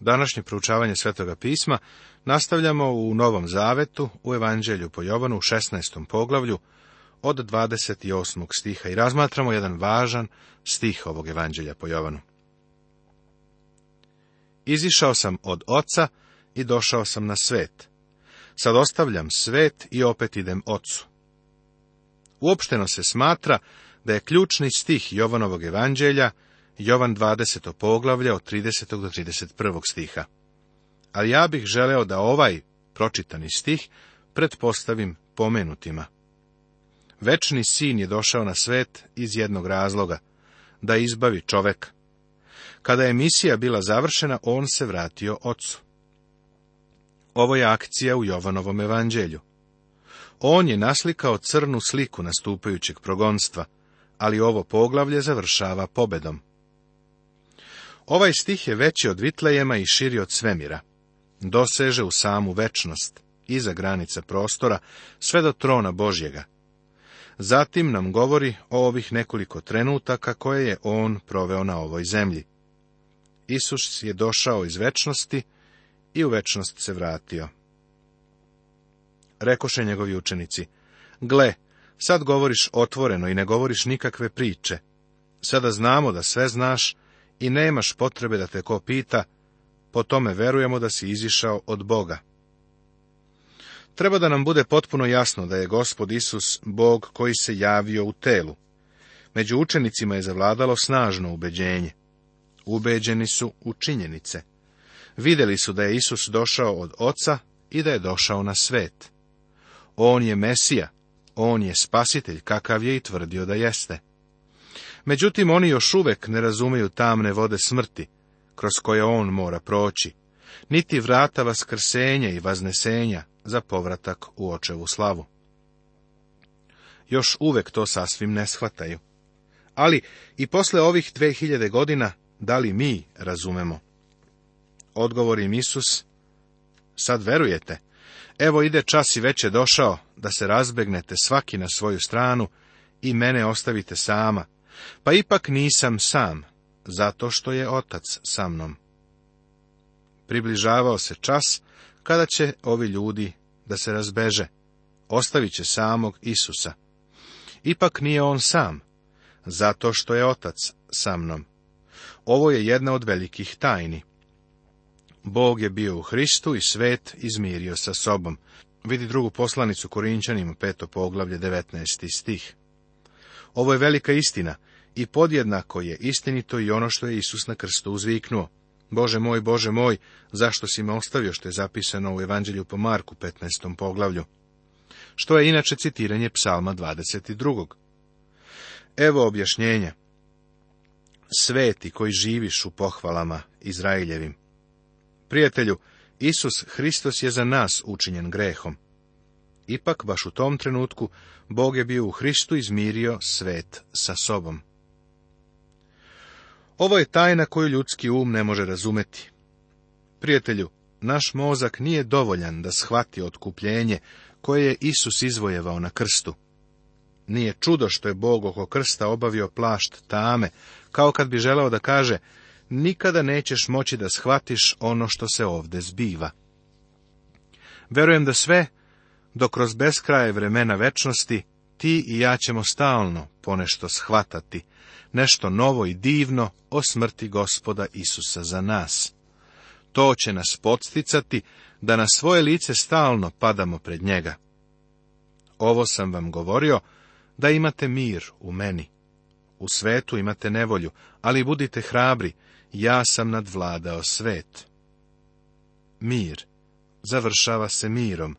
Današnje proučavanje Svetoga pisma nastavljamo u Novom Zavetu, u Evanđelju po Jovanu, u 16. poglavlju, od 28. stiha i razmatramo jedan važan stih ovog Evanđelja po Jovanu. Izišao sam od oca i došao sam na svet. Sad ostavljam svet i opet idem ocu. Uopšteno se smatra da je ključni stih Jovanovog evanđelja Jovan 20. poglavlja od 30. do 31. stiha. Ali ja bih želeo da ovaj pročitani stih pretpostavim pomenutima. Večni sin je došao na svet iz jednog razloga, da izbavi čovek. Kada je misija bila završena, on se vratio ocu. Ovo je akcija u Jovanovom evanđelju. On je naslikao crnu sliku nastupajućeg progonstva, ali ovo poglavlje završava pobedom. Ovaj stih je veći od Vitlejema i širi od svemira. Doseže u samu večnost, iza granica prostora, sve do trona Božjega. Zatim nam govori o ovih nekoliko trenutaka koje je on proveo na ovoj zemlji. Isus je došao iz večnosti i u večnost se vratio. Rekoše njegovi učenici, gle, sad govoriš otvoreno i ne govoriš nikakve priče. Sada znamo da sve znaš i nemaš potrebe da te ko pita, po tome verujemo da si izišao od Boga. Treba da nam bude potpuno jasno da je gospod Isus Bog koji se javio u telu. Među učenicima je zavladalo snažno ubeđenje. Ubeđeni su u činjenice. Vidjeli su da je Isus došao od Oca i da je došao na svet. On je Mesija, on je spasitelj kakav je i tvrdio da jeste. Međutim, oni još uvek ne razumiju tamne vode smrti, kroz koje on mora proći, niti vrata vaskrsenja i vaznesenja za povratak u očevu slavu. Još uvek to sasvim ne shvataju. Ali i posle ovih 2000 godina, da li mi razumemo? Odgovor im Isus, sad verujete, evo ide čas i već je došao da se razbegnete svaki na svoju stranu i mene ostavite sama, pa ipak nisam sam, zato što je otac sa mnom. Približavao se čas kada će ovi ljudi da se razbeže. Ostavit će samog Isusa. Ipak nije on sam, zato što je otac sa mnom. Ovo je jedna od velikih tajni. Bog je bio u Hristu i svet izmirio sa sobom. Vidi drugu poslanicu Korinčanima, peto poglavlje, 19. stih. Ovo je velika istina, i podjednako je istinito i ono što je Isus na krstu uzviknuo. Bože moj, Bože moj, zašto si me ostavio što je zapisano u Evanđelju po Marku 15. poglavlju? Što je inače citiranje psalma 22. Evo objašnjenja. Sveti koji živiš u pohvalama Izraeljevim. Prijatelju, Isus Hristos je za nas učinjen grehom. Ipak, baš u tom trenutku, Bog je bio u Hristu izmirio svet sa sobom. Ovo je tajna koju ljudski um ne može razumeti. Prijatelju, naš mozak nije dovoljan da shvati otkupljenje koje je Isus izvojevao na krstu. Nije čudo što je Bog oko krsta obavio plašt tame, kao kad bi želao da kaže, nikada nećeš moći da shvatiš ono što se ovde zbiva. Verujem da sve, dok kroz beskraje vremena večnosti, ti i ja ćemo stalno ponešto shvatati, nešto novo i divno o smrti gospoda Isusa za nas. To će nas podsticati da na svoje lice stalno padamo pred njega. Ovo sam vam govorio da imate mir u meni. U svetu imate nevolju, ali budite hrabri, ja sam nadvladao svet. Mir. Završava se mirom.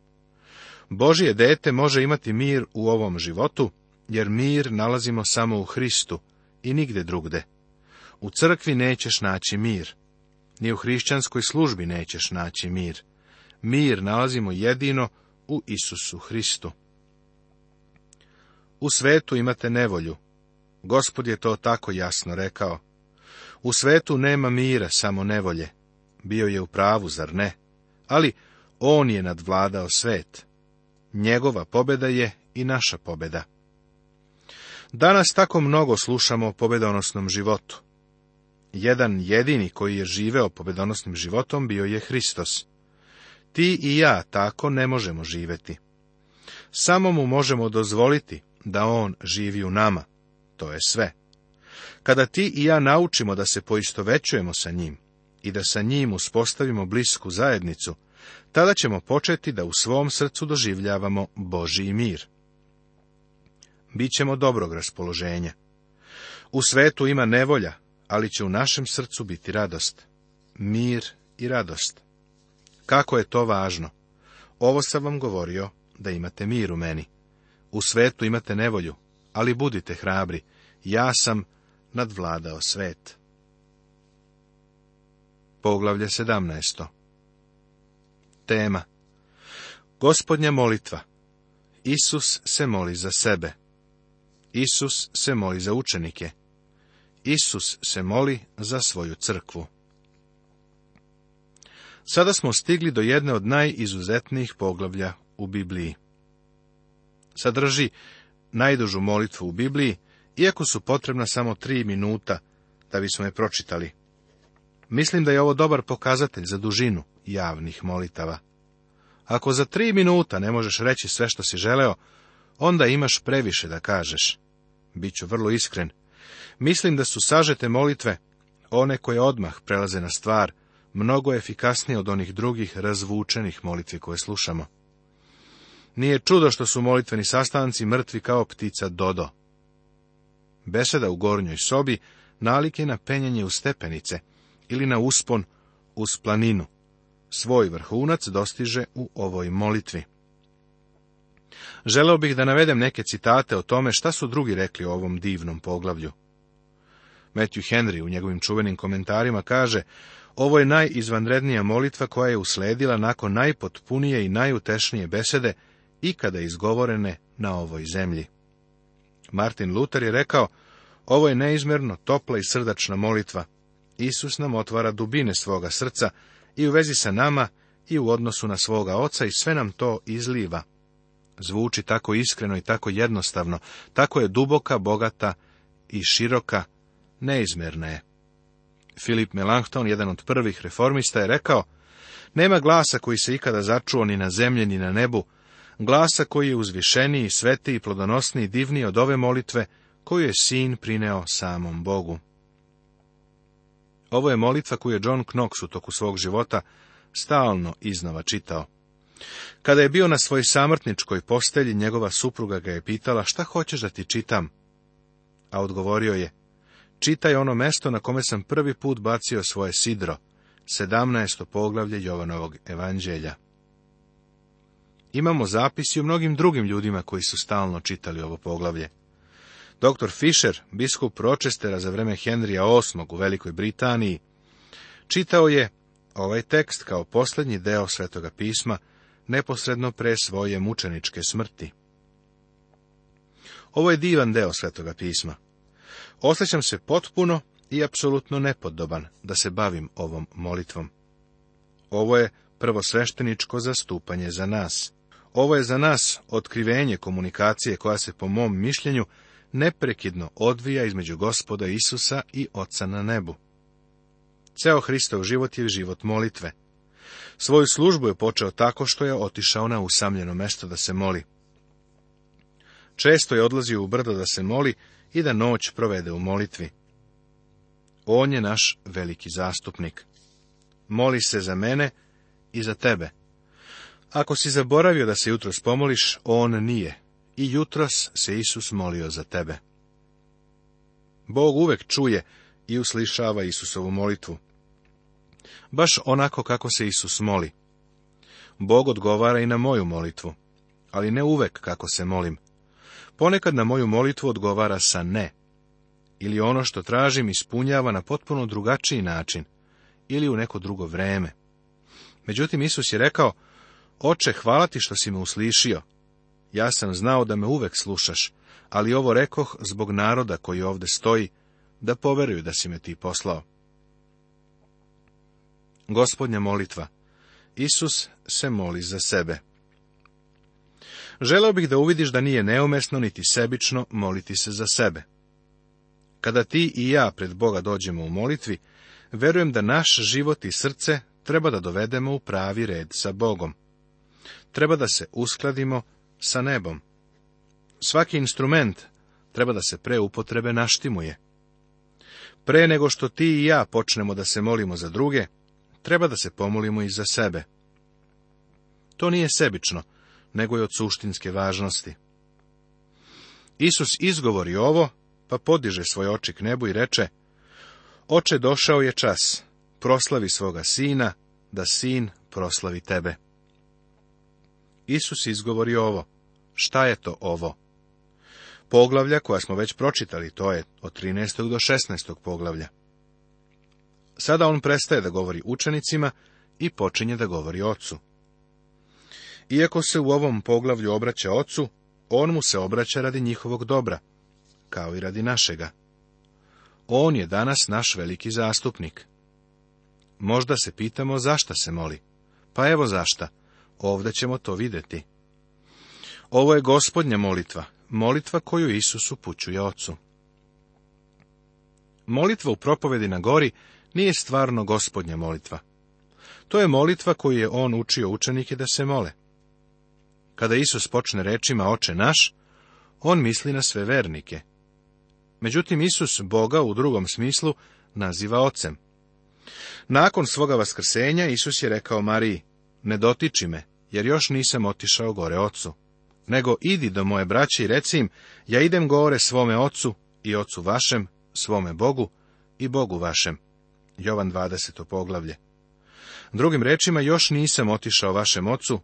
Božje dete može imati mir u ovom životu, jer mir nalazimo samo u Hristu, i nigde drugde. U crkvi nećeš naći mir. Ni u hrišćanskoj službi nećeš naći mir. Mir nalazimo jedino u Isusu Hristu. U svetu imate nevolju. Gospod je to tako jasno rekao. U svetu nema mira, samo nevolje. Bio je u pravu, zar ne? Ali on je nadvladao svet. Njegova pobeda je i naša pobeda. Danas tako mnogo slušamo o pobedonosnom životu. Jedan jedini koji je živeo pobedonosnim životom bio je Hristos. Ti i ja tako ne možemo živeti. Samo mu možemo dozvoliti da on živi u nama. To je sve. Kada ti i ja naučimo da se poistovećujemo sa njim i da sa njim uspostavimo blisku zajednicu, tada ćemo početi da u svom srcu doživljavamo Boži mir ćemo dobrog raspoloženja. U svetu ima nevolja, ali će u našem srcu biti radost. Mir i radost. Kako je to važno? Ovo sam vam govorio da imate mir u meni. U svetu imate nevolju, ali budite hrabri. Ja sam nadvladao svet. Poglavlje 17. Tema Gospodnja molitva Isus se moli za sebe. Isus se moli za učenike. Isus se moli za svoju crkvu. Sada smo stigli do jedne od najizuzetnijih poglavlja u Bibliji. Sadrži najdužu molitvu u Bibliji, iako su potrebna samo tri minuta da bismo je pročitali. Mislim da je ovo dobar pokazatelj za dužinu javnih molitava. Ako za tri minuta ne možeš reći sve što si želeo, onda imaš previše da kažeš. Biću vrlo iskren. Mislim da su sažete molitve, one koje odmah prelaze na stvar, mnogo efikasnije od onih drugih razvučenih molitvi koje slušamo. Nije čudo što su molitveni sastanci mrtvi kao ptica Dodo. Beseda u gornjoj sobi nalik je na penjanje u stepenice ili na uspon uz planinu. Svoj vrhunac dostiže u ovoj molitvi. Želeo bih da navedem neke citate o tome šta su drugi rekli o ovom divnom poglavlju. Matthew Henry u njegovim čuvenim komentarima kaže, ovo je najizvanrednija molitva koja je usledila nakon najpotpunije i najutešnije besede ikada izgovorene na ovoj zemlji. Martin Luther je rekao, ovo je neizmerno topla i srdačna molitva. Isus nam otvara dubine svoga srca i u vezi sa nama i u odnosu na svoga oca i sve nam to izliva zvuči tako iskreno i tako jednostavno, tako je duboka, bogata i široka, neizmjerna je. Filip Melanchthon, jedan od prvih reformista, je rekao, nema glasa koji se ikada začuo ni na zemlji ni na nebu, glasa koji je uzvišeniji, svetiji, plodonosniji, divniji od ove molitve koju je sin prineo samom Bogu. Ovo je molitva koju je John Knox u toku svog života stalno iznova čitao. Kada je bio na svojoj samrtničkoj postelji, njegova supruga ga je pitala šta hoćeš da ti čitam, a odgovorio je, čitaj ono mesto na kome sam prvi put bacio svoje sidro, sedamnaesto poglavlje Jovanovog evanđelja. Imamo zapis i u mnogim drugim ljudima koji su stalno čitali ovo poglavlje. Dr. Fisher, biskup Rochestera za vreme Henrija VIII u Velikoj Britaniji, čitao je ovaj tekst kao posljednji deo Svetoga pisma neposredno pre svoje mučeničke smrti. Ovo je divan deo Svetoga pisma. Osjećam se potpuno i apsolutno nepodoban da se bavim ovom molitvom. Ovo je prvosvešteničko zastupanje za nas. Ovo je za nas otkrivenje komunikacije koja se po mom mišljenju neprekidno odvija između gospoda Isusa i Oca na nebu. Ceo Hristov život je život molitve. Svoju službu je počeo tako što je otišao na usamljeno mesto da se moli. Često je odlazio u brdo da se moli i da noć provede u molitvi. On je naš veliki zastupnik. Moli se za mene i za tebe. Ako si zaboravio da se jutros pomoliš, on nije. I jutros se Isus molio za tebe. Bog uvek čuje i uslišava Isusovu molitvu baš onako kako se Isus moli. Bog odgovara i na moju molitvu, ali ne uvek kako se molim. Ponekad na moju molitvu odgovara sa ne, ili ono što tražim ispunjava na potpuno drugačiji način, ili u neko drugo vreme. Međutim, Isus je rekao, Oče, hvala ti što si me uslišio. Ja sam znao da me uvek slušaš, ali ovo rekoh zbog naroda koji ovde stoji, da poveruju da si me ti poslao gospodnja molitva. Isus se moli za sebe. Želeo bih da uvidiš da nije neumesno niti sebično moliti se za sebe. Kada ti i ja pred Boga dođemo u molitvi, verujem da naš život i srce treba da dovedemo u pravi red sa Bogom. Treba da se uskladimo sa nebom. Svaki instrument treba da se pre upotrebe naštimuje. Pre nego što ti i ja počnemo da se molimo za druge, treba da se pomolimo i za sebe. To nije sebično, nego je od suštinske važnosti. Isus izgovori ovo, pa podiže svoje oči k nebu i reče, Oče, došao je čas, proslavi svoga sina, da sin proslavi tebe. Isus izgovori ovo. Šta je to ovo? Poglavlja koja smo već pročitali, to je od 13. do 16. poglavlja. Sada on prestaje da govori učenicima i počinje da govori ocu. Iako se u ovom poglavlju obraća ocu, on mu se obraća radi njihovog dobra, kao i radi našega. On je danas naš veliki zastupnik. Možda se pitamo zašta se moli. Pa evo zašta. Ovdje ćemo to vidjeti. Ovo je gospodnja molitva, molitva koju Isus upućuje ocu. Molitva u propovedi na gori nije stvarno gospodnja molitva. To je molitva koju je on učio učenike da se mole. Kada Isus počne rečima oče naš, on misli na sve vernike. Međutim, Isus Boga u drugom smislu naziva ocem. Nakon svoga vaskrsenja Isus je rekao Mariji, ne dotiči me, jer još nisam otišao gore ocu. Nego idi do moje braće i reci im, ja idem gore svome ocu i ocu vašem, svome Bogu i Bogu vašem. Jovan 20. poglavlje. Drugim rečima, još nisam otišao vašem ocu,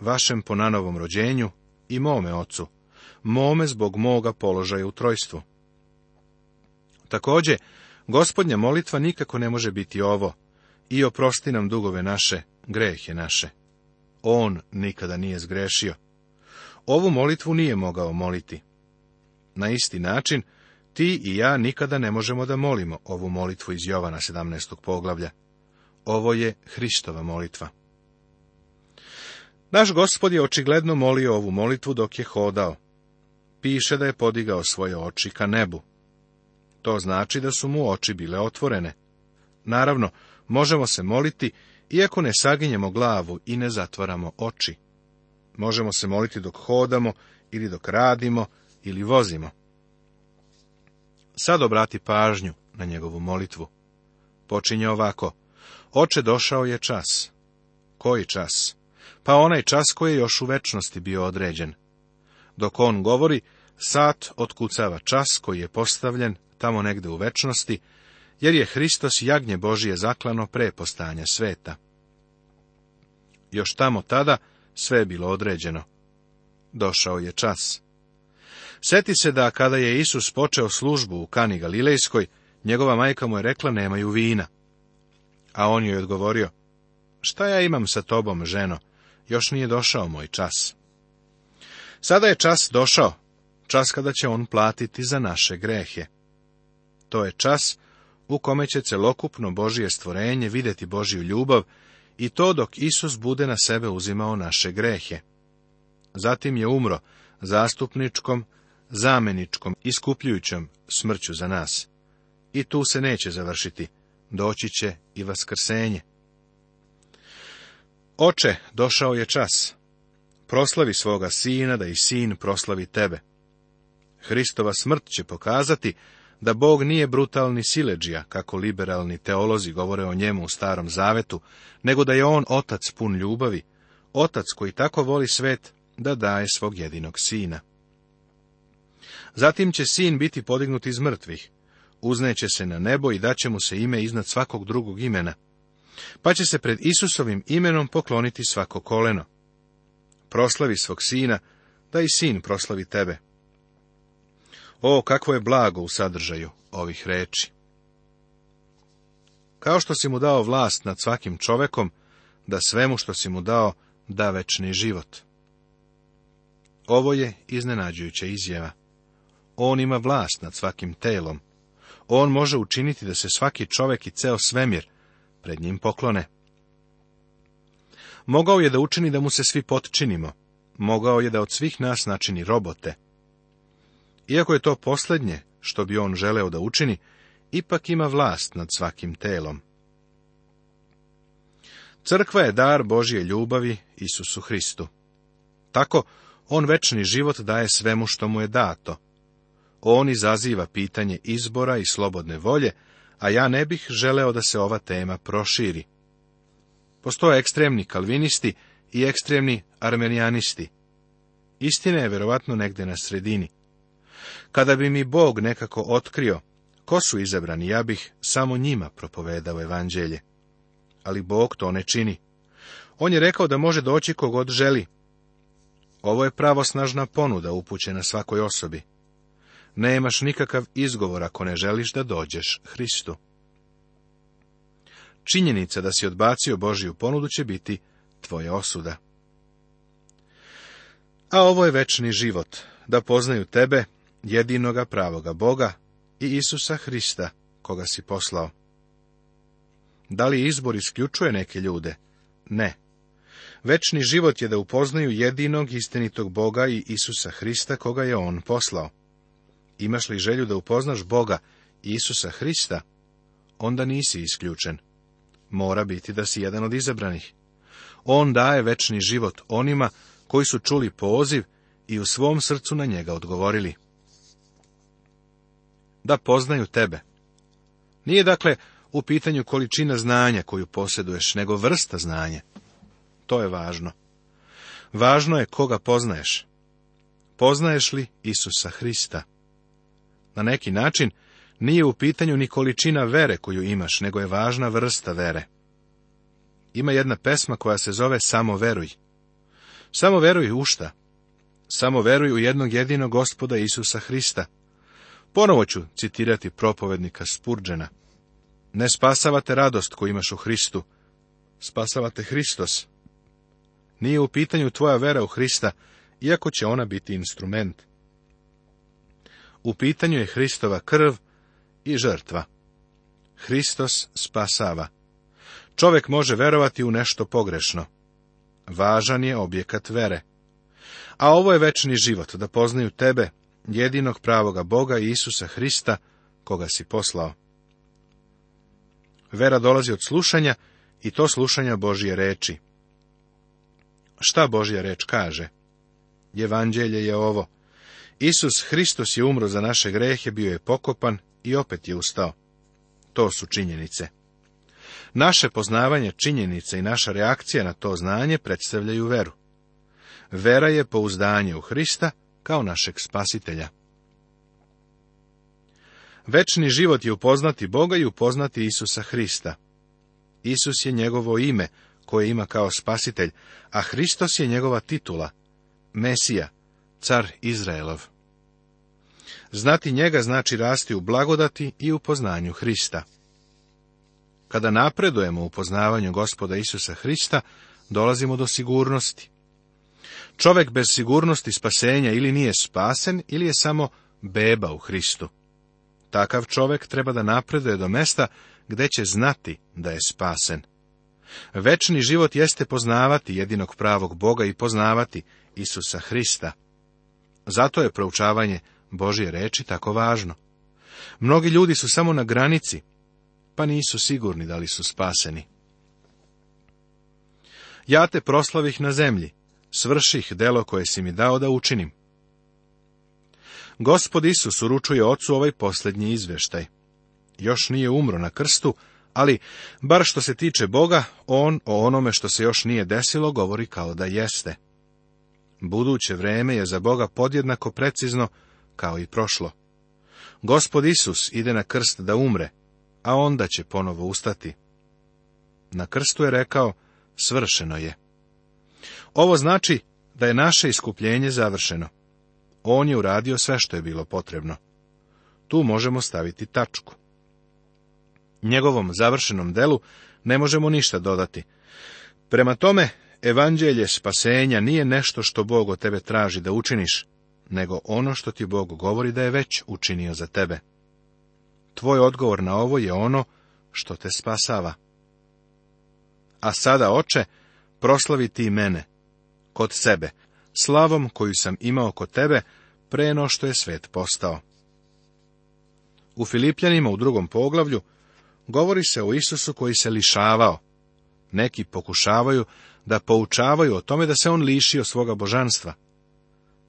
vašem po nanovom rođenju i mome ocu, mome zbog moga položaja u trojstvu. Također, gospodnja molitva nikako ne može biti ovo, i oprosti nam dugove naše, greh je naše. On nikada nije zgrešio. Ovu molitvu nije mogao moliti. Na isti način, ti i ja nikada ne možemo da molimo ovu molitvu iz Jovana 17. poglavlja. Ovo je Hristova molitva. Naš gospod je očigledno molio ovu molitvu dok je hodao. Piše da je podigao svoje oči ka nebu. To znači da su mu oči bile otvorene. Naravno, možemo se moliti, iako ne saginjemo glavu i ne zatvaramo oči. Možemo se moliti dok hodamo, ili dok radimo, ili vozimo. Sad obrati pažnju na njegovu molitvu. Počinje ovako. Oče, došao je čas. Koji čas? Pa onaj čas koji je još u večnosti bio određen. Dok on govori, sat otkucava čas koji je postavljen tamo negde u večnosti, jer je Hristos jagnje Božije zaklano pre sveta. Još tamo tada sve je bilo određeno. Došao je čas. Seti se da kada je Isus počeo službu u Kani Galilejskoj, njegova majka mu je rekla nemaju vina. A on joj je odgovorio, šta ja imam sa tobom, ženo, još nije došao moj čas. Sada je čas došao, čas kada će on platiti za naše grehe. To je čas u kome će celokupno Božije stvorenje vidjeti Božju ljubav i to dok Isus bude na sebe uzimao naše grehe. Zatim je umro zastupničkom zameničkom, iskupljujućom smrću za nas. I tu se neće završiti, doći će i vaskrsenje. Oče, došao je čas. Proslavi svoga sina, da i sin proslavi tebe. Hristova smrt će pokazati da Bog nije brutalni sileđija, kako liberalni teolozi govore o njemu u starom zavetu, nego da je on otac pun ljubavi, otac koji tako voli svet da daje svog jedinog sina. Zatim će sin biti podignut iz mrtvih, uzneće se na nebo i daće mu se ime iznad svakog drugog imena, pa će se pred Isusovim imenom pokloniti svako koleno. Proslavi svog sina, da i sin proslavi tebe. O, kakvo je blago u sadržaju ovih reči! Kao što si mu dao vlast nad svakim čovekom, da svemu što si mu dao da večni život. Ovo je iznenađujuća izjava. On ima vlast nad svakim telom. On može učiniti da se svaki čovjek i ceo svemir pred njim poklone. Mogao je da učini da mu se svi potčinimo. Mogao je da od svih nas načini robote. Iako je to posljednje što bi on želeo da učini, ipak ima vlast nad svakim telom. Crkva je dar Božje ljubavi Isusu Hristu. Tako, on večni život daje svemu što mu je dato, on izaziva pitanje izbora i slobodne volje, a ja ne bih želeo da se ova tema proširi. Postoje ekstremni kalvinisti i ekstremni armenijanisti. Istina je verovatno negde na sredini. Kada bi mi Bog nekako otkrio ko su izabrani, ja bih samo njima propovedao evanđelje. Ali Bog to ne čini. On je rekao da može doći kogod želi. Ovo je pravosnažna ponuda upućena svakoj osobi nemaš nikakav izgovor ako ne želiš da dođeš Hristu. Činjenica da si odbacio Božiju ponudu će biti tvoja osuda. A ovo je večni život, da poznaju tebe, jedinoga pravoga Boga i Isusa Hrista, koga si poslao. Da li izbor isključuje neke ljude? Ne. Večni život je da upoznaju jedinog istinitog Boga i Isusa Hrista, koga je On poslao. Imaš li želju da upoznaš Boga, Isusa Hrista? Onda nisi isključen. Mora biti da si jedan od izabranih. On daje večni život onima koji su čuli poziv i u svom srcu na njega odgovorili. Da poznaju tebe. Nije dakle u pitanju količina znanja koju posjeduješ, nego vrsta znanja. To je važno. Važno je koga poznaješ. Poznaješ li Isusa Hrista? Na neki način nije u pitanju ni količina vere koju imaš, nego je važna vrsta vere. Ima jedna pesma koja se zove Samo veruj. Samo veruj u šta? Samo veruj u jednog jedinog gospoda Isusa Hrista. Ponovo ću citirati propovednika Spurđena. Ne spasavate radost koju imaš u Hristu, spasavate Hristos. Nije u pitanju tvoja vera u Hrista, iako će ona biti instrument. U pitanju je Hristova krv i žrtva. Hristos spasava. Čovek može verovati u nešto pogrešno. Važan je objekat vere. A ovo je večni život, da poznaju tebe, jedinog pravoga Boga Isusa Hrista, koga si poslao. Vera dolazi od slušanja i to slušanja Božje reči. Šta Božja reč kaže? Evanđelje je ovo. Isus Hristos je umro za naše grehe, bio je pokopan i opet je ustao. To su činjenice. Naše poznavanje činjenica i naša reakcija na to znanje predstavljaju veru. Vera je pouzdanje u Hrista kao našeg spasitelja. Večni život je upoznati Boga i upoznati Isusa Hrista. Isus je njegovo ime koje ima kao spasitelj, a Hristos je njegova titula, Mesija, car Izraelov. Znati njega znači rasti u blagodati i u poznanju Hrista. Kada napredujemo u poznavanju gospoda Isusa Hrista, dolazimo do sigurnosti. Čovek bez sigurnosti spasenja ili nije spasen, ili je samo beba u Hristu. Takav čovek treba da napreduje do mesta gde će znati da je spasen. Večni život jeste poznavati jedinog pravog Boga i poznavati Isusa Hrista. Zato je proučavanje Božje reči tako važno. Mnogi ljudi su samo na granici, pa nisu sigurni da li su spaseni. Ja te proslavih na zemlji, svrših delo koje si mi dao da učinim. Gospod Isus uručuje ocu ovaj posljednji izveštaj. Još nije umro na krstu, ali, bar što se tiče Boga, on o onome što se još nije desilo govori kao da jeste. Buduće vreme je za Boga podjednako precizno kao i prošlo. Gospod Isus ide na krst da umre, a onda će ponovo ustati. Na krstu je rekao, svršeno je. Ovo znači da je naše iskupljenje završeno. On je uradio sve što je bilo potrebno. Tu možemo staviti tačku. Njegovom završenom delu ne možemo ništa dodati. Prema tome, Evanđelje spasenja nije nešto što Bog od tebe traži da učiniš, nego ono što ti Bog govori da je već učinio za tebe. Tvoj odgovor na ovo je ono što te spasava. A sada, oče, proslavi ti mene, kod sebe, slavom koju sam imao kod tebe, preno što je svet postao. U Filipljanima u drugom poglavlju govori se o Isusu koji se lišavao. Neki pokušavaju da poučavaju o tome da se on lišio svoga božanstva.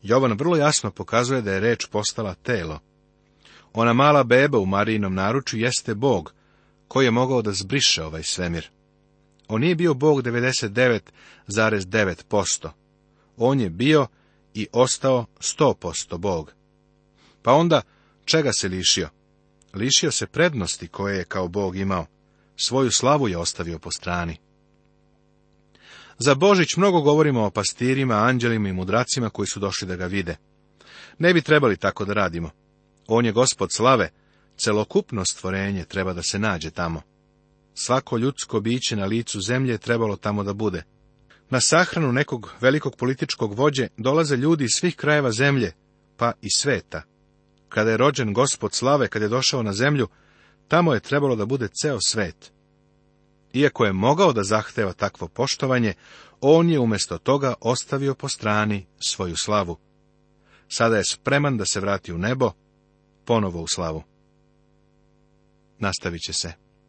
Jovan vrlo jasno pokazuje da je reč postala telo. Ona mala beba u Marijinom naručju jeste Bog, koji je mogao da zbriše ovaj svemir. On nije bio Bog 99,9%. On je bio i ostao 100% Bog. Pa onda, čega se lišio? Lišio se prednosti koje je kao Bog imao. Svoju slavu je ostavio po strani. Za Božić mnogo govorimo o pastirima, anđelima i mudracima koji su došli da ga vide. Ne bi trebali tako da radimo. On je gospod slave, celokupno stvorenje treba da se nađe tamo. Svako ljudsko biće na licu zemlje je trebalo tamo da bude. Na sahranu nekog velikog političkog vođe dolaze ljudi iz svih krajeva zemlje, pa i sveta. Kada je rođen gospod slave, kad je došao na zemlju, tamo je trebalo da bude ceo svet. Iako je mogao da zahteva takvo poštovanje, on je umjesto toga ostavio po strani svoju slavu. Sada je spreman da se vrati u nebo, ponovo u slavu. Nastavit će se.